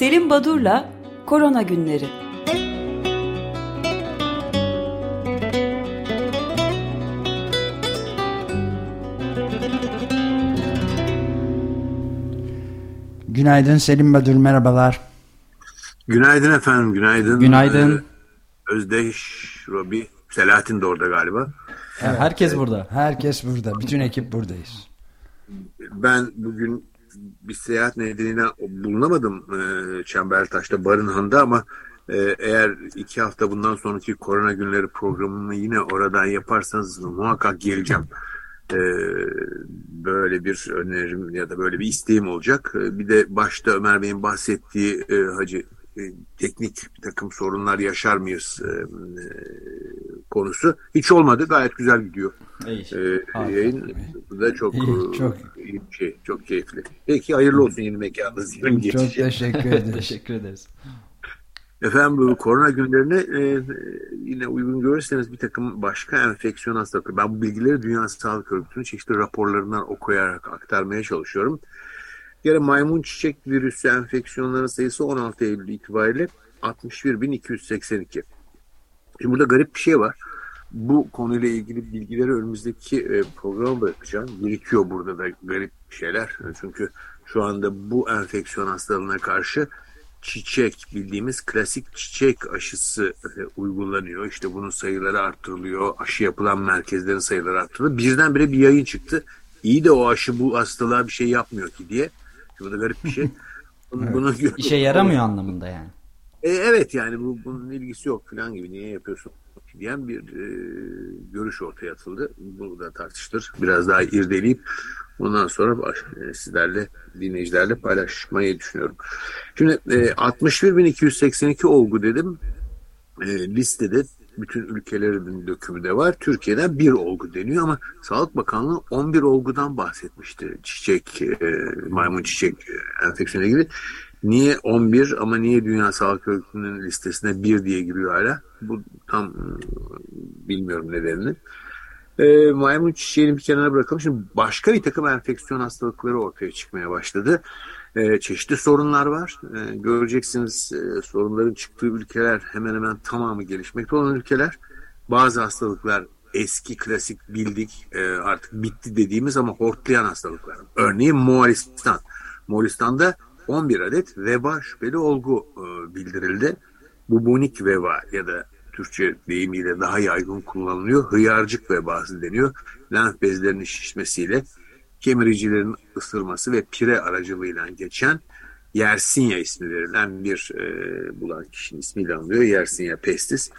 Selim Badur'la Korona Günleri. Günaydın Selim Badur, merhabalar. Günaydın efendim, günaydın. Günaydın. Ee, Özdeş, Robi, Selahattin de orada galiba. Evet, herkes burada. Herkes burada. Bütün ekip buradayız. Ben bugün bir seyahat nedeniyle bulunamadım e, Çembertaş'ta, Barınhan'da ama e, eğer iki hafta bundan sonraki korona günleri programını yine oradan yaparsanız muhakkak geleceğim. E, böyle bir önerim ya da böyle bir isteğim olacak. E, bir de başta Ömer Bey'in bahsettiği Hacı e, teknik bir takım sorunlar yaşar mıyız e, e, konusu hiç olmadı. Gayet güzel gidiyor. İyi. E, yayın bu da çok İyi, çok. iyi bir şey, çok keyifli. Peki hayırlı olsun yeni mekanınız. Yeni Çok geçiş. teşekkür ederiz. Teşekkür ederiz. Efendim bu korona günlerine e, yine uygun görürseniz bir takım başka enfeksiyon hastalıkları. Ben bu bilgileri Dünya Sağlık Örgütü'nün çeşitli raporlarından okuyarak aktarmaya çalışıyorum. Bir kere maymun çiçek virüsü enfeksiyonların sayısı 16 Eylül itibariyle 61.282. Şimdi burada garip bir şey var. Bu konuyla ilgili bilgileri önümüzdeki e, programa bırakacağım. Birikiyor burada da garip şeyler. Çünkü şu anda bu enfeksiyon hastalığına karşı çiçek bildiğimiz klasik çiçek aşısı e, uygulanıyor. İşte bunun sayıları arttırılıyor. Aşı yapılan merkezlerin sayıları arttırılıyor. Birdenbire bir yayın çıktı. İyi de o aşı bu hastalığa bir şey yapmıyor ki diye. Bu da garip bir şey. Bunu, bunu İşe yaramıyor anlamında yani. e, evet yani bu, bunun ilgisi yok falan gibi niye yapıyorsun diyen bir e, görüş ortaya atıldı. Bunu da tartıştır. Biraz daha irdeleyip ondan sonra baş, e, sizlerle dinleyicilerle paylaşmayı düşünüyorum. Şimdi e, 61.282 olgu dedim. E, listede bütün ülkelerin dökümü de var. Türkiye'den bir olgu deniyor ama Sağlık Bakanlığı 11 olgudan bahsetmişti. Çiçek, e, maymun çiçek e, enfeksiyonu ilgili. Niye 11 ama niye Dünya Sağlık Örgütü'nün listesine 1 diye giriyor hala? Bu tam e, bilmiyorum nedenini. E, maymun çiçeğini bir kenara bırakalım. Şimdi başka bir takım enfeksiyon hastalıkları ortaya çıkmaya başladı. E, çeşitli sorunlar var. E, göreceksiniz e, sorunların çıktığı ülkeler hemen hemen tamamı gelişmekte olan ülkeler. Bazı hastalıklar eski klasik bildik e, artık bitti dediğimiz ama hortlayan hastalıklar. Örneğin Moğolistan. Moğolistan'da 11 adet veba şüpheli olgu e, bildirildi. Bubonik veba ya da Türkçe deyimiyle daha yaygın kullanılıyor. Hıyarcık vebası deniyor. Lenf bezlerinin şişmesiyle kemiricilerin ısırması ve pire aracılığıyla geçen Yersinia ismi verilen bir e, bulan kişinin ismiyle anılıyor. Yersinia pestis.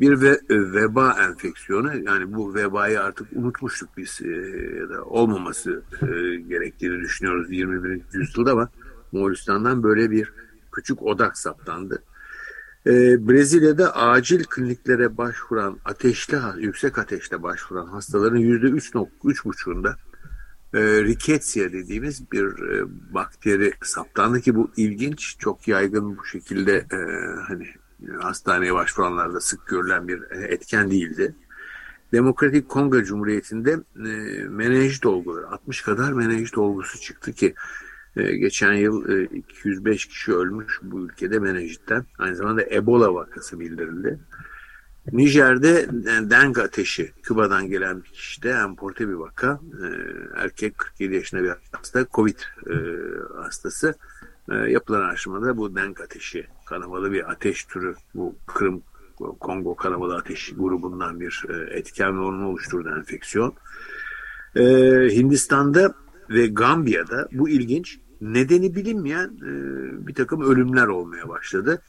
Bir ve, e, veba enfeksiyonu yani bu vebayı artık unutmuştuk biz e, ya da olmaması e, gerektiğini düşünüyoruz 21. yüzyılda ama Moğolistan'dan böyle bir küçük odak saptandı. Ee, Brezilya'da acil kliniklere başvuran ateşli, yüksek ateşle başvuran hastaların yüzde 3.3,5'unda e, riketsia dediğimiz bir e, bakteri saptandı ki bu ilginç, çok yaygın bu şekilde e, hani hastaneye başvuranlarda sık görülen bir e, etken değildi. Demokratik Kongo Cumhuriyeti'nde e, menenjit olguları, 60 kadar menenjit olgusu çıktı ki ee, geçen yıl 205 e, kişi ölmüş bu ülkede menenjitten. Aynı zamanda Ebola vakası bildirildi. Nijer'de e, deng ateşi, Küba'dan gelen bir kişide emporte bir vaka. Ee, erkek 47 yaşında bir hasta, Covid e, hastası. Yapılan araştırmada bu deng ateşi, kanamalı bir ateş türü, bu Kırım Kongo kanamalı ateş grubundan bir etken ve onun oluşturduğu enfeksiyon. Hindistan'da ve Gambiya'da bu ilginç nedeni bilinmeyen e, bir takım ölümler olmaya başladı.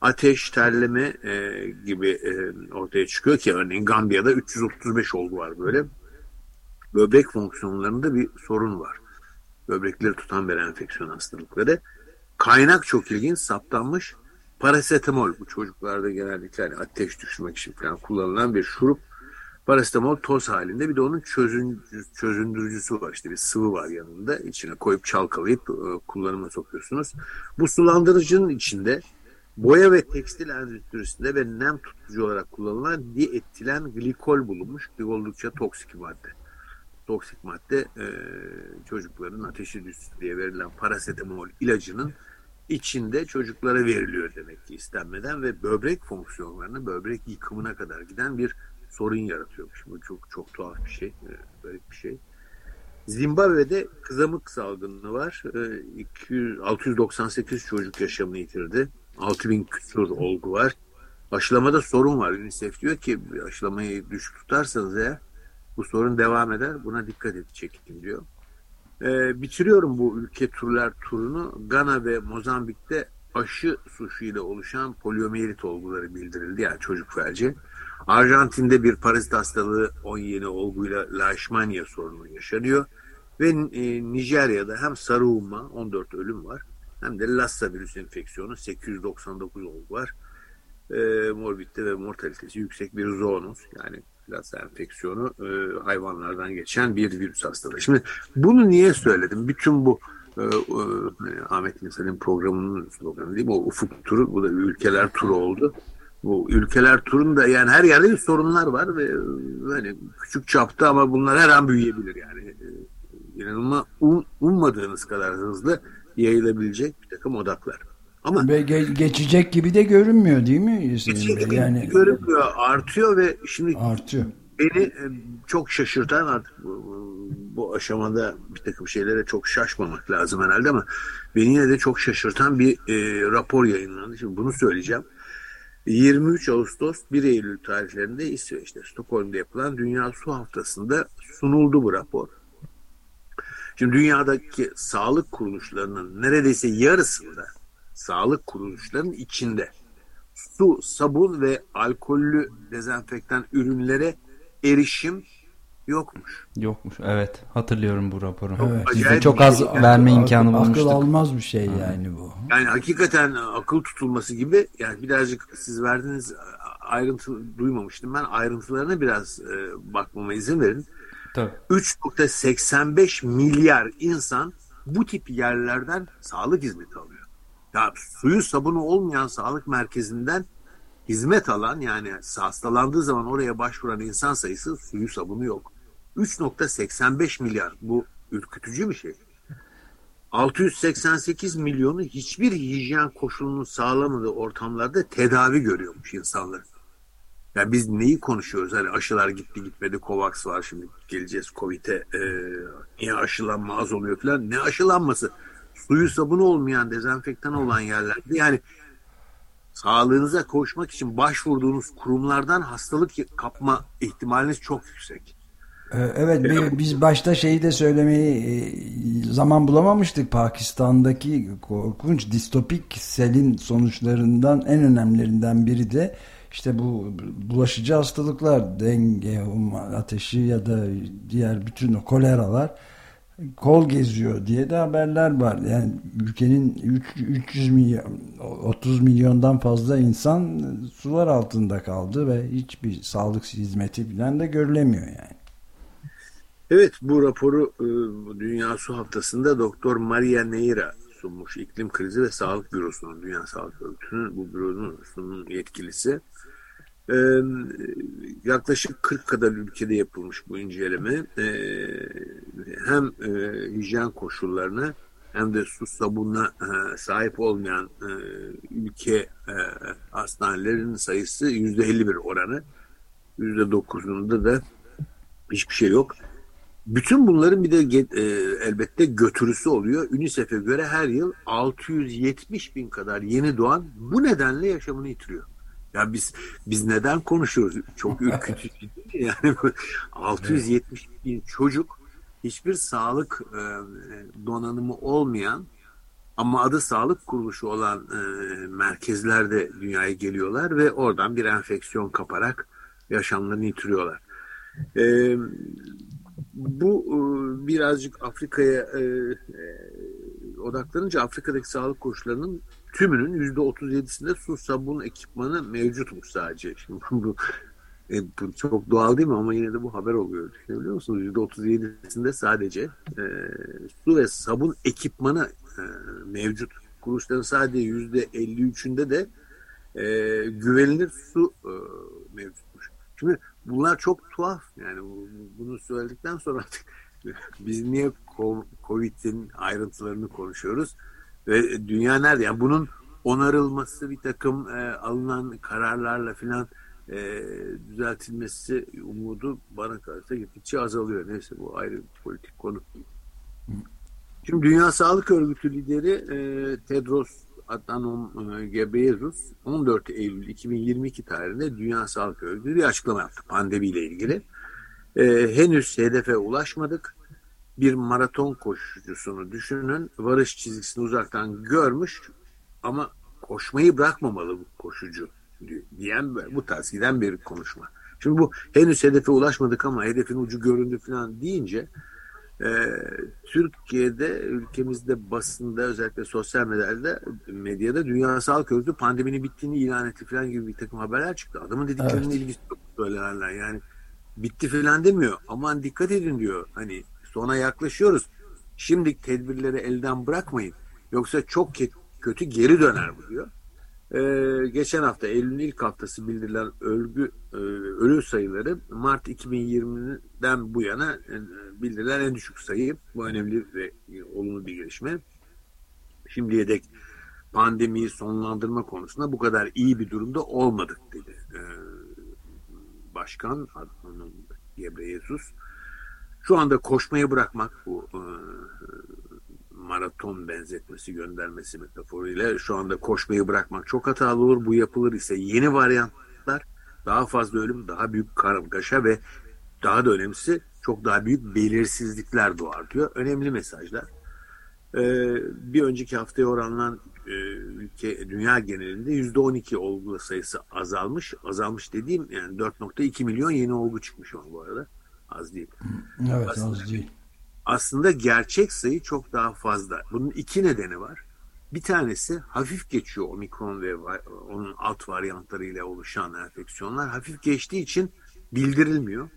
Ateş, terleme e, gibi e, ortaya çıkıyor ki örneğin Gambiya'da 335 olgu var böyle. Böbrek fonksiyonlarında bir sorun var. Böbrekleri tutan bir enfeksiyon hastalıkları. Kaynak çok ilginç, saptanmış. Parasetamol bu çocuklarda genellikle hani ateş düşürmek için falan kullanılan bir şurup Parasetamol toz halinde bir de onun çözün, çözündürücüsü var işte bir sıvı var yanında içine koyup çalkalayıp e, kullanıma sokuyorsunuz. Bu sulandırıcının içinde boya ve tekstil endüstrisinde ve nem tutucu olarak kullanılan dietilen glikol bulunmuş bir oldukça toksik madde. Toksik madde e, çocukların ateşi düşsün diye verilen parasetamol ilacının içinde çocuklara veriliyor demek ki istenmeden ve böbrek fonksiyonlarına, böbrek yıkımına kadar giden bir sorun yaratıyormuş. Bu çok çok tuhaf bir şey, böyle bir şey. Zimbabwe'de kızamık salgını var. 200, 698 çocuk yaşamını yitirdi. 6000 küsur olgu var. Aşılamada sorun var. UNICEF diyor ki aşılamayı düşük tutarsanız eğer bu sorun devam eder. Buna dikkat edecek diyor. Ee, bitiriyorum bu ülke turlar turunu. Gana ve Mozambik'te aşı suçuyla oluşan poliomiyelit olguları bildirildi. Yani çocuk felci. Arjantin'de bir parazit hastalığı 10 yeni olguyla Leishmania sorunu yaşanıyor. Ve e, Nijerya'da hem sarı umma 14 ölüm var hem de Lassa virüs enfeksiyonu 899 olgu var. E, morbidite ve mortalitesi yüksek bir zoonuz yani Lassa enfeksiyonu e, hayvanlardan geçen bir virüs hastalığı. Şimdi bunu niye söyledim? Bütün bu e, e, Ahmet İnsan'ın programının sloganı değil mi? O ufuk turu, bu da ülkeler turu oldu. Bu ülkeler turunda yani her yerde sorunlar var ve hani küçük çapta ama bunlar her an büyüyebilir yani. İnanılmaz um, ummadığınız kadar hızlı yayılabilecek bir takım odaklar. Ama ve ge geçecek gibi de görünmüyor değil mi? Geçecek gibi yani görünmüyor, artıyor ve şimdi artıyor. Beni çok şaşırtan artık bu, bu aşamada bir takım şeylere çok şaşmamak lazım herhalde ama beni yine de çok şaşırtan bir e, rapor yayınlandı. Şimdi bunu söyleyeceğim. 23 Ağustos 1 Eylül tarihlerinde İsveç'te Stockholm'da yapılan Dünya Su Haftası'nda sunuldu bu rapor. Şimdi dünyadaki sağlık kuruluşlarının neredeyse yarısında sağlık kuruluşlarının içinde su, sabun ve alkollü dezenfektan ürünlere erişim yokmuş. Yokmuş evet hatırlıyorum bu raporu. Evet. Biz de çok az şey. verme yani, imkanı akıl, bulmuştuk. Akıl almaz bir şey yani bu. Yani hakikaten akıl tutulması gibi yani birazcık siz verdiğiniz ayrıntı duymamıştım ben ayrıntılarına biraz e, bakmama izin verin. 3.85 milyar insan bu tip yerlerden sağlık hizmeti alıyor. Ya suyu sabunu olmayan sağlık merkezinden hizmet alan yani hastalandığı zaman oraya başvuran insan sayısı suyu sabunu yok. 3.85 milyar bu ürkütücü bir şey. 688 milyonu hiçbir hijyen koşulunun sağlamadığı ortamlarda tedavi görüyormuş insanlar. Yani biz neyi konuşuyoruz? Hani aşılar gitti gitmedi Covax var şimdi geleceğiz Covid'e e, niye aşılanma az oluyor falan. Ne aşılanması? Suyu sabunu olmayan dezenfektan olan yerlerde yani sağlığınıza koşmak için başvurduğunuz kurumlardan hastalık kapma ihtimaliniz çok yüksek. Evet biz başta şeyi de söylemeyi zaman bulamamıştık. Pakistan'daki korkunç distopik selin sonuçlarından en önemlilerinden biri de işte bu bulaşıcı hastalıklar, denge, ateşi ya da diğer bütün o koleralar kol geziyor diye de haberler var. Yani ülkenin 3, 300 milyon 30 milyondan fazla insan sular altında kaldı ve hiçbir sağlık hizmeti falan da görülemiyor yani. Evet bu raporu e, Dünya Su Haftası'nda Doktor Maria Neira sunmuş. İklim Krizi ve Sağlık Bürosu'nun, Dünya Sağlık Örgütü'nün bu büronun yetkilisi. Ee, yaklaşık 40 kadar ülkede yapılmış bu inceleme. Ee, hem e, hijyen koşullarına hem de su sabununa e, sahip olmayan e, ülke e, hastanelerinin sayısı yüzde 51 oranı. Yüzde dokuzunda da hiçbir şey yok. Bütün bunların bir de e, elbette götürüsü oluyor. UNICEF'e göre her yıl 670 bin kadar yeni doğan bu nedenle yaşamını yitiriyor. Ya biz biz neden konuşuyoruz? Çok ürkütücü değil mi? Yani 670 bin çocuk hiçbir sağlık e, donanımı olmayan ama adı sağlık kuruluşu olan e, merkezlerde dünyaya geliyorlar ve oradan bir enfeksiyon kaparak yaşamlarını yitiriyorlar. E, bu e, birazcık Afrika'ya e, e, odaklanınca Afrika'daki sağlık koşullarının tümünün yüzde otuz yedisinde su sabun ekipmanı mevcutmuş sadece. Şimdi bu, e, bu çok doğal değil mi ama yine de bu haber oluyor. Biliyor musunuz? Yüzde otuz yedisinde sadece e, su ve sabun ekipmanı e, mevcut. Kuruluşların sadece yüzde elli üçünde de e, güvenilir su e, mevcutmuş. Şimdi bunlar çok tuhaf. Yani bunu söyledikten sonra artık biz niye Covid'in ayrıntılarını konuşuyoruz? Ve dünya nerede? Yani bunun onarılması bir takım e, alınan kararlarla filan e, düzeltilmesi umudu bana kalırsa gittikçe azalıyor. Neyse bu ayrı bir politik konu. Şimdi Dünya Sağlık Örgütü lideri e, Tedros Adhanom e, Ghebreyesus 14 Eylül 2022 tarihinde Dünya Sağlık Örgütü bir açıklama yaptı pandemiyle ilgili. E, henüz hedefe ulaşmadık. Bir maraton koşucusunu düşünün. Varış çizgisini uzaktan görmüş ama koşmayı bırakmamalı bu koşucu diyen bu tarz giden bir konuşma. Şimdi bu henüz hedefe ulaşmadık ama hedefin ucu göründü falan deyince e, Türkiye'de ülkemizde basında özellikle sosyal medyada medyada Dünya Sağlık Örgütü pandeminin bittiğini ilan etti falan gibi bir takım haberler çıktı. Adamın dediklerinin evet. ilgisi yok söylenenler. Yani bitti falan demiyor. Aman dikkat edin diyor. Hani sona yaklaşıyoruz. Şimdi tedbirleri elden bırakmayın. Yoksa çok kötü geri döner bu diyor. Ee, geçen hafta Eylül'ün ilk haftası bildirilen ölgü, e, ölü sayıları Mart 2020'den bu yana e, bildirilen en düşük sayı. Bu önemli ve olumlu bir gelişme. Şimdiye dek pandemiyi sonlandırma konusunda bu kadar iyi bir durumda olmadık dedi. Ee, Başkan Adnan Gebreyesus. Şu anda koşmayı bırakmak bu e, maraton benzetmesi göndermesi metaforuyla şu anda koşmayı bırakmak çok hatalı olur. Bu yapılır ise yeni varyantlar daha fazla ölüm, daha büyük kargaşa ve daha da önemlisi çok daha büyük belirsizlikler doğar diyor. Önemli mesajlar. Ee, bir önceki haftaya oranla e, ülke dünya genelinde yüzde 12 olgu sayısı azalmış. Azalmış dediğim yani 4.2 milyon yeni olgu çıkmış ama bu arada. Az değil. Evet Aslında, az değil aslında gerçek sayı çok daha fazla. Bunun iki nedeni var. Bir tanesi hafif geçiyor omikron ve onun alt varyantlarıyla oluşan enfeksiyonlar hafif geçtiği için bildirilmiyor.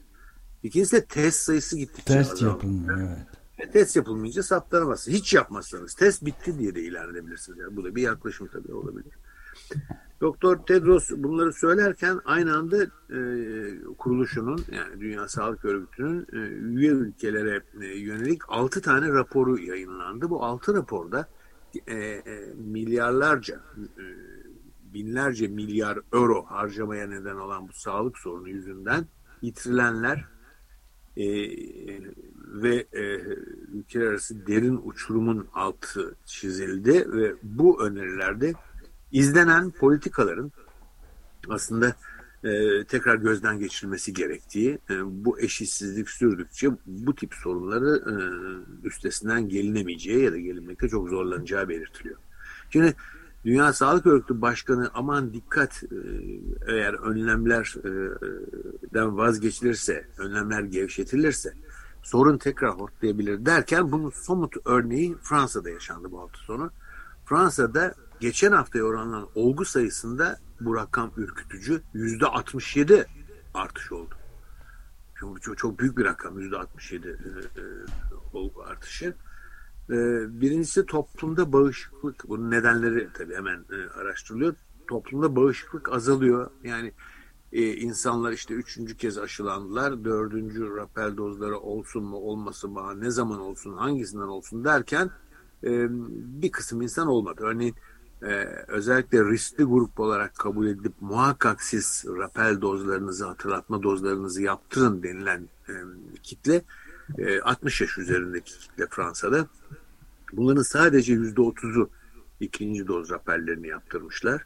İkincisi de test sayısı gittikçe Test azalıyor. yapılmıyor evet. E, test yapılmayınca saptanamazsınız. Hiç yapmazsanız test bitti diye de ilan edebilirsiniz. Yani bu da bir yaklaşım tabii olabilir. Doktor Tedros bunları söylerken aynı anda e, kuruluşunun yani Dünya Sağlık Örgütü'nün e, üye ülkelere e, yönelik 6 tane raporu yayınlandı. Bu 6 raporda e, e, milyarlarca e, binlerce milyar euro harcamaya neden olan bu sağlık sorunu yüzünden yitirilenler e, ve e, ülkeler arası derin uçurumun altı çizildi ve bu önerilerde izlenen politikaların aslında e, tekrar gözden geçirilmesi gerektiği, e, bu eşitsizlik sürdükçe bu tip sorunları e, üstesinden gelinemeyeceği ya da gelinmekte çok zorlanacağı belirtiliyor. Şimdi Dünya Sağlık Örgütü Başkanı aman dikkat e, eğer önlemlerden vazgeçilirse, önlemler gevşetilirse sorun tekrar hortlayabilir derken bunun somut örneği Fransa'da yaşandı bu hafta sonu. Fransa'da geçen haftaya oranlanan olgu sayısında bu rakam ürkütücü. Yüzde 67 artış oldu. Çok, çok, büyük bir rakam yüzde 67 e, e, olgu artışı. E, birincisi toplumda bağışıklık. Bunun nedenleri tabii hemen e, araştırılıyor. Toplumda bağışıklık azalıyor. Yani e, insanlar işte üçüncü kez aşılandılar. Dördüncü rapel dozları olsun mu olmasın mı ne zaman olsun hangisinden olsun derken e, bir kısım insan olmadı. Örneğin özellikle riskli grup olarak kabul edip muhakkak siz rapel dozlarınızı, hatırlatma dozlarınızı yaptırın denilen kitle e, 60 yaş üzerindeki kitle Fransa'da. Bunların sadece %30'u ikinci doz rapellerini yaptırmışlar.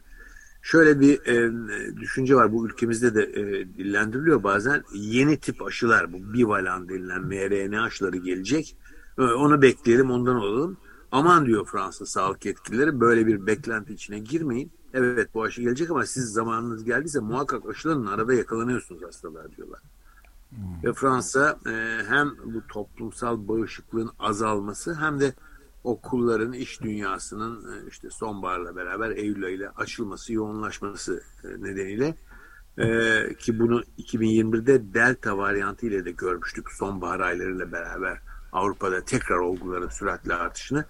Şöyle bir e, düşünce var bu ülkemizde de e, dillendiriliyor bazen. Yeni tip aşılar bu bivalan denilen mRNA aşıları gelecek. E, onu bekleyelim ondan olalım. Aman diyor Fransa sağlık yetkilileri böyle bir beklenti içine girmeyin. Evet bu aşı gelecek ama siz zamanınız geldiyse muhakkak aşılanın arada yakalanıyorsunuz hastalar diyorlar. Hmm. Ve Fransa e, hem bu toplumsal bağışıklığın azalması hem de okulların, iş dünyasının e, işte sonbaharla beraber Eylül ayıyla açılması, yoğunlaşması e, nedeniyle e, ki bunu 2021'de Delta varyantı ile de görmüştük sonbahar aylarıyla beraber Avrupa'da tekrar olguların süratli artışını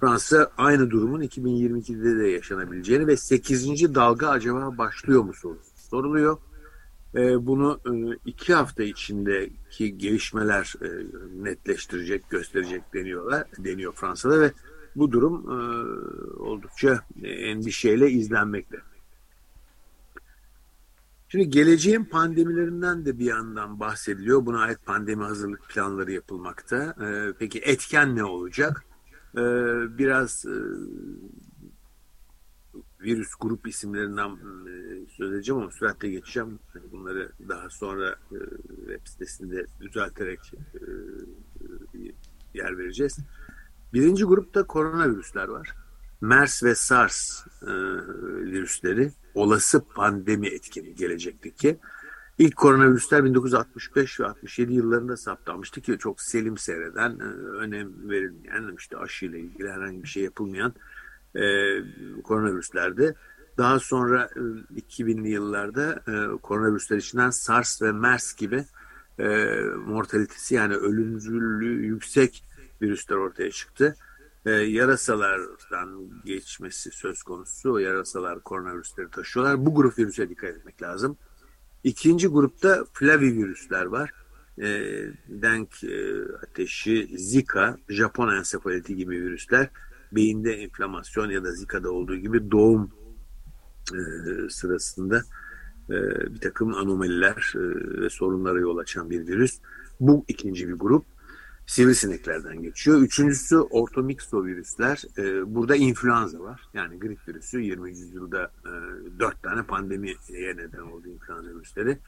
Fransa aynı durumun 2022'de de yaşanabileceğini ve 8. dalga acaba başlıyor mu sorusu soruluyor. E, bunu e, iki hafta içindeki gelişmeler e, netleştirecek, gösterecek deniyorlar, deniyor Fransa'da ve bu durum oldukça endişeyle izlenmekte. Şimdi geleceğin pandemilerinden de bir yandan bahsediliyor. Buna ait pandemi hazırlık planları yapılmakta. Peki etken ne olacak? Biraz virüs grup isimlerinden e, söz edeceğim ama süratle geçeceğim. Bunları daha sonra e, web sitesinde düzelterek e, yer vereceğiz. Birinci grupta koronavirüsler var. MERS ve SARS virüsleri olası pandemi etkeni gelecekteki. İlk koronavirüsler 1965 ve 67 yıllarında saptanmıştı ki çok selim seyreden, önem verilmeyen, işte aşıyla ilgili herhangi bir şey yapılmayan e, koronavirüslerde. Daha sonra e, 2000'li yıllarda e, koronavirüsler içinden SARS ve MERS gibi e, mortalitesi yani ölümcüllüğü yüksek virüsler ortaya çıktı e, yarasalardan geçmesi söz konusu. O yarasalar koronavirüsleri taşıyorlar. Bu grup virüse dikkat etmek lazım. İkinci grupta flavivirüsler var. E, denk e, ateşi, Zika, Japon ensefaliti gibi virüsler. Beyinde enflamasyon ya da Zika'da olduğu gibi doğum e, sırasında e, bir takım anomaliler e, ve sorunlara yol açan bir virüs. Bu ikinci bir grup sivrisineklerden geçiyor. Üçüncüsü ortomiksovirüsler. E, burada influenza var. Yani grip virüsü 20. yüzyılda e, 4 tane pandemiye neden oldu influenza virüsleri.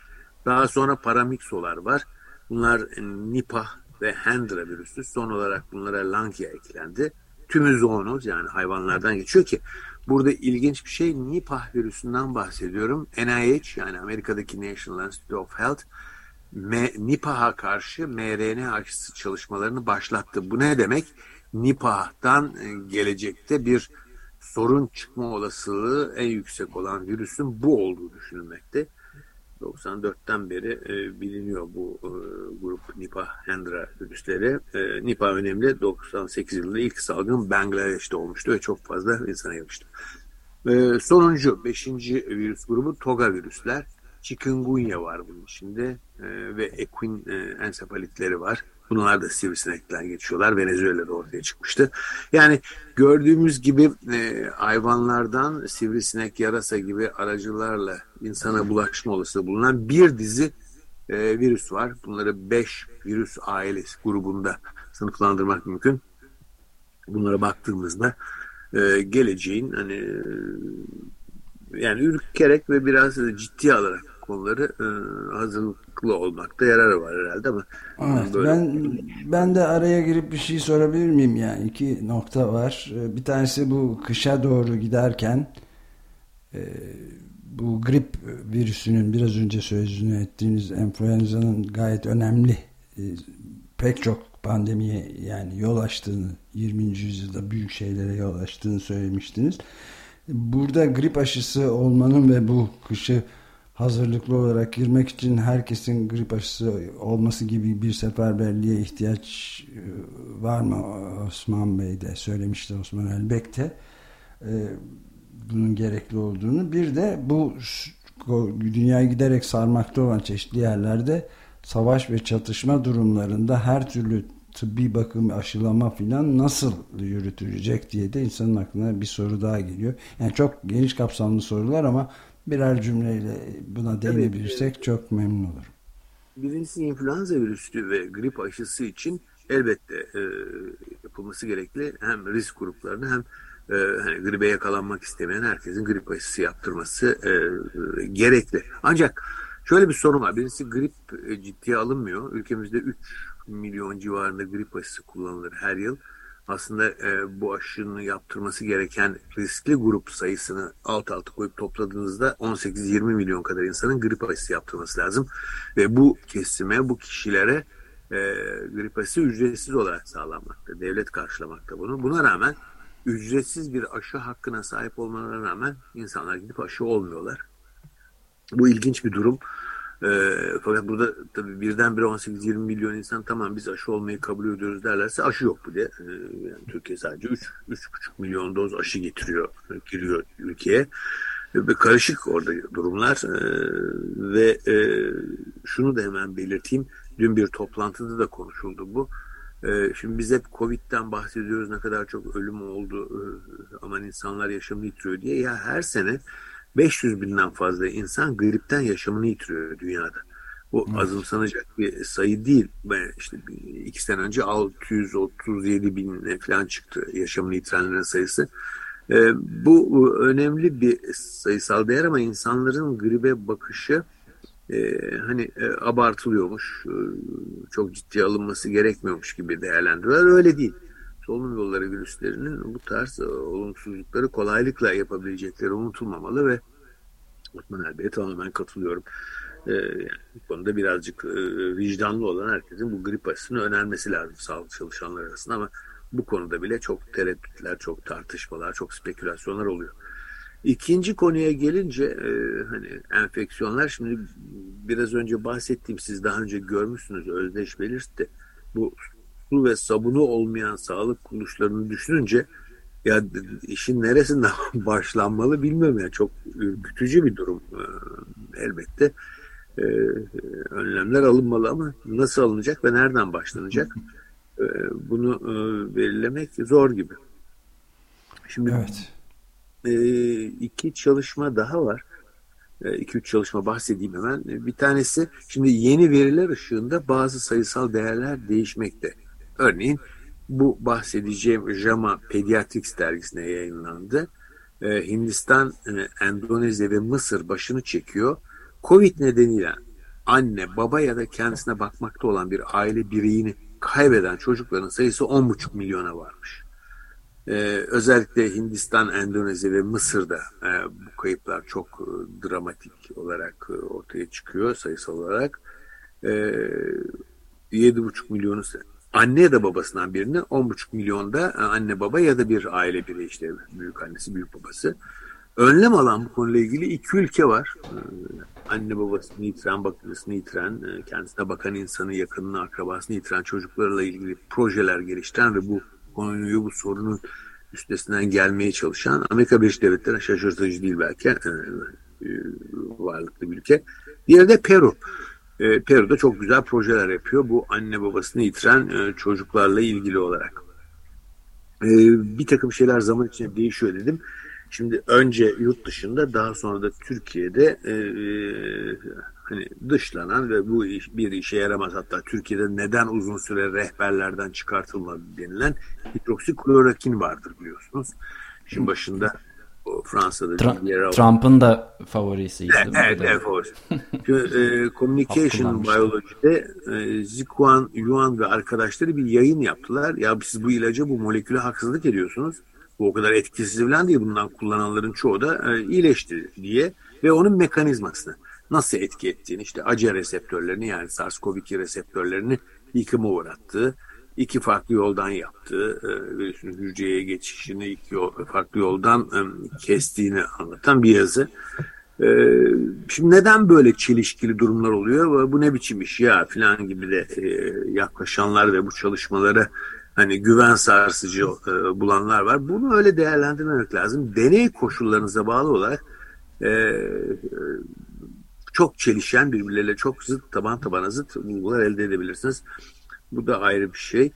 Daha sonra paramiksolar var. Bunlar e, Nipah ve Hendra virüsü. Son olarak bunlara Lankia eklendi. Tümü zoonoz yani hayvanlardan geçiyor ki burada ilginç bir şey Nipah virüsünden bahsediyorum. NIH yani Amerika'daki National Institute of Health Nipah'a karşı mRNA aşısı çalışmalarını başlattı. Bu ne demek? Nipah'tan e, gelecekte bir sorun çıkma olasılığı en yüksek olan virüsün bu olduğu düşünülmekte. 94'ten beri e, biliniyor bu e, grup Nipah Hendra virüsleri. E, Nipah önemli. 98 yılında ilk salgın Bangladeş'te olmuştu ve çok fazla insana yapıştı. E, sonuncu, beşinci virüs grubu Toga virüsler. Chikungunya var bunun içinde e, ve equin e, ensefalitleri var. Bunlar da sivrisinekten geçiyorlar. Venezuela'da ortaya çıkmıştı. Yani gördüğümüz gibi e, hayvanlardan sivrisinek, yarasa gibi aracılarla insana bulaşma olasılığı bulunan bir dizi e, virüs var. Bunları 5 virüs ailesi grubunda sınıflandırmak mümkün. Bunlara baktığımızda e, geleceğin hani yani ürkerek ve biraz ciddi alarak konuları e, hazırlıklı olmakta yarar var herhalde ama evet, böyle... ben ben de araya girip bir şey sorabilir miyim yani iki nokta var e, bir tanesi bu kışa doğru giderken e, bu grip virüsünün biraz önce sözünü ettiğiniz influenza'nın gayet önemli e, pek çok pandemiye yani yol açtığını 20. yüzyılda büyük şeylere yol açtığını söylemiştiniz. Burada grip aşısı olmanın ve bu kışı hazırlıklı olarak girmek için herkesin grip aşısı olması gibi bir seferberliğe ihtiyaç e, var mı Osman Bey de söylemişti Osman Elbek e, bunun gerekli olduğunu bir de bu dünyayı giderek sarmakta olan çeşitli yerlerde savaş ve çatışma durumlarında her türlü tıbbi bakım, aşılama filan nasıl yürütülecek diye de insanın aklına bir soru daha geliyor. Yani çok geniş kapsamlı sorular ama birer cümleyle buna değinebilirsek evet, çok memnun olurum. Birincisi influenza virüsü ve grip aşısı için elbette e, yapılması gerekli hem risk gruplarını hem e, hani gribe yakalanmak istemeyen herkesin grip aşısı yaptırması e, e, gerekli. Ancak şöyle bir sorun var. Birincisi grip e, ciddiye alınmıyor. Ülkemizde 3 milyon civarında grip aşısı kullanılır her yıl aslında e, bu aşının yaptırması gereken riskli grup sayısını alt alta koyup topladığınızda 18-20 milyon kadar insanın grip aşısı yaptırması lazım. Ve bu kesime, bu kişilere e, grip aşısı ücretsiz olarak sağlanmakta. Devlet karşılamakta bunu. Buna rağmen ücretsiz bir aşı hakkına sahip olmalarına rağmen insanlar gidip aşı olmuyorlar. Bu ilginç bir durum. E, fakat burada tabii birdenbire 18-20 milyon insan tamam biz aşı olmayı kabul ediyoruz derlerse aşı yok bu diye. E, yani Türkiye sadece 3-3,5 milyon doz aşı getiriyor, giriyor ülkeye. Ve karışık orada durumlar e, ve e, şunu da hemen belirteyim. Dün bir toplantıda da konuşuldu bu. Ee, şimdi biz hep Covid'den bahsediyoruz ne kadar çok ölüm oldu e, aman insanlar yaşamını yitiriyor diye. Ya her sene 500 binden fazla insan gripten yaşamını yitiriyor dünyada. Bu evet. azımsanacak bir sayı değil. Ben işte iki sene önce 637 bin falan çıktı yaşamını yitirenlerin sayısı. E, bu önemli bir sayısal değer ama insanların gribe bakışı e, hani e, abartılıyormuş, e, çok ciddi alınması gerekmiyormuş gibi değerlendiriyorlar. Öyle değil. Solunum yolları virüslerinin bu tarz e, olumsuzlukları kolaylıkla yapabilecekleri unutulmamalı ve Osman Erbe'ye tamamen katılıyorum. E, bu konuda birazcık e, vicdanlı olan herkesin bu grip aşısını önermesi lazım sağlık çalışanlar arasında ama bu konuda bile çok tereddütler, çok tartışmalar, çok spekülasyonlar oluyor. İkinci konuya gelince e, hani enfeksiyonlar şimdi biraz önce bahsettiğim siz daha önce görmüşsünüz Özdeş belirtti. Bu su ve sabunu olmayan sağlık kuruluşlarını düşününce ya işin neresinden başlanmalı bilmiyorum ya çok ürkütücü bir durum e, elbette e, önlemler alınmalı ama nasıl alınacak ve nereden başlanacak e, bunu e, belirlemek zor gibi. Şimdi evet. e, iki çalışma daha var. E, iki üç çalışma bahsedeyim hemen. Bir tanesi şimdi yeni veriler ışığında bazı sayısal değerler değişmekte. Örneğin bu bahsedeceğim JAMA Pediatrics dergisine yayınlandı. Ee, Hindistan, e, Endonezya ve Mısır başını çekiyor. Covid nedeniyle anne, baba ya da kendisine bakmakta olan bir aile bireyini kaybeden çocukların sayısı 10,5 milyona varmış. Ee, özellikle Hindistan, Endonezya ve Mısır'da e, bu kayıplar çok e, dramatik olarak ortaya çıkıyor sayısal olarak. E, 7,5 milyonu anne ya da babasından birini 10,5 milyonda e, anne baba ya da bir aile bireyi işte büyük annesi büyük babası. Önlem alan bu konuyla ilgili iki ülke var. E, anne babasını yitiren, bakıcısını yitiren, e, kendisine bakan insanı, yakınını, akrabasını yitiren çocuklarla ilgili projeler geliştiren ve bu konuyu, bu sorunun üstesinden gelmeye çalışan Amerika Birleşik Devletleri şaşırtıcı değil belki varlıklı bir ülke. Diğeri de Peru. E, Peru'da çok güzel projeler yapıyor. Bu anne babasını yitiren e, çocuklarla ilgili olarak. E, bir takım şeyler zaman içinde değişiyor dedim. Şimdi önce yurt dışında daha sonra da Türkiye'de e, e, hani dışlanan ve bu iş, bir işe yaramaz hatta Türkiye'de neden uzun süre rehberlerden çıkartılmadı denilen hidroksiklorokin vardır biliyorsunuz. Şimdi başında Fransa'da Tra- Trump'ın da favorisiydi. Evet, evet, evet favorisi. e, Communication Biology'de e, Zikuan, Yuan ve arkadaşları bir yayın yaptılar. Ya siz bu ilaca, bu moleküle haksızlık ediyorsunuz. Bu o kadar etkisiz falan değil. Bundan kullananların çoğu da e, iyileşti diye. Ve onun mekanizmasını nasıl etki ettiğini işte acı reseptörlerini yani SARS-CoV-2 reseptörlerini yıkıma uğrattığı iki farklı yoldan yaptığı, e, virüsün hücreye geçişini iki farklı yoldan e, kestiğini anlatan bir yazı. E, şimdi neden böyle çelişkili durumlar oluyor? Bu ne biçim iş ya falan gibi de yaklaşanlar ve bu çalışmaları hani güven sarsıcı bulanlar var. Bunu öyle değerlendirmemek lazım. Deney koşullarınıza bağlı olarak çok çelişen birbirleriyle çok zıt taban tabana zıt bulgular elde edebilirsiniz. Bu da ayrı bir şey.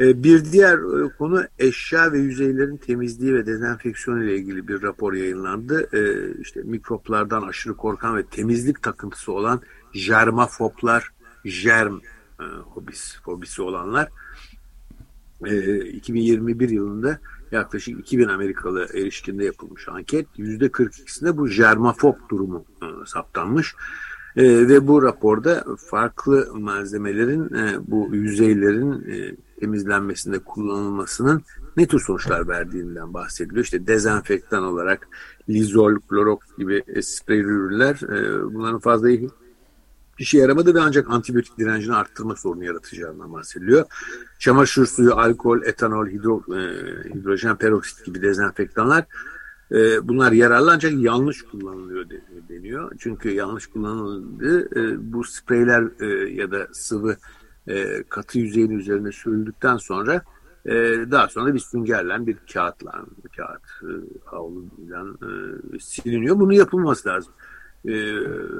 Ee, bir diğer e, konu eşya ve yüzeylerin temizliği ve dezenfeksiyonu ile ilgili bir rapor yayınlandı. Ee, işte mikroplardan aşırı korkan ve temizlik takıntısı olan jermafoblar, germ e, hobis, hobisi olanlar 2021 e, yılında yaklaşık 2000 Amerikalı erişkinde yapılmış anket. %42'sinde bu jermafob durumu saptanmış. E, ve bu raporda farklı malzemelerin e, bu yüzeylerin e, temizlenmesinde kullanılmasının ne tür sonuçlar verdiğinden bahsediliyor. İşte dezenfektan olarak lizol, klorox gibi sprey ürünler e, bunların fazla işe yaramadı ve ancak antibiyotik direncini arttırma sorunu yaratacağından bahsediliyor. Çamaşır suyu, alkol, etanol, hidro, e, hidrojen peroksit gibi dezenfektanlar e, bunlar yararlı ancak yanlış kullanılıyor deniyor. Çünkü yanlış kullanıldı. E, bu spreyler e, ya da sıvı e, katı yüzeyin üzerine sürüldükten sonra e, daha sonra bir süngerle bir kağıtla bir kağıt e, havluyla e, siliniyor. Bunu yapılması lazım. e,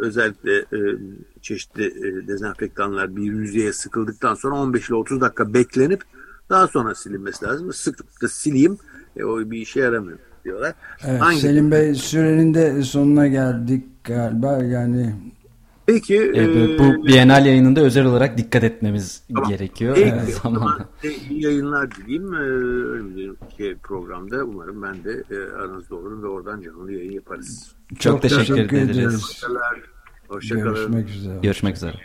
özellikle e, çeşitli e, dezenfektanlar bir yüzeye sıkıldıktan sonra 15 ile 30 dakika beklenip daha sonra silinmesi lazım. Sıkıp da sileyim e, o bir işe yaramıyor diyorlar. Evet, Hangi? Selim Bey sürenin de sonuna geldik galiba yani Peki. E, bu Bienal yayınında özel olarak dikkat etmemiz tamam. gerekiyor. Peki, evet. zamanla. iyi yayınlar dileyim. Önümüzdeki programda umarım ben de e, aranızda olurum ve oradan canlı yayın yaparız. Çok, Çok teşekkür, teşekkür ederiz. Hoşçakalın. Hoşça Görüşmek üzere. Görüşmek üzere.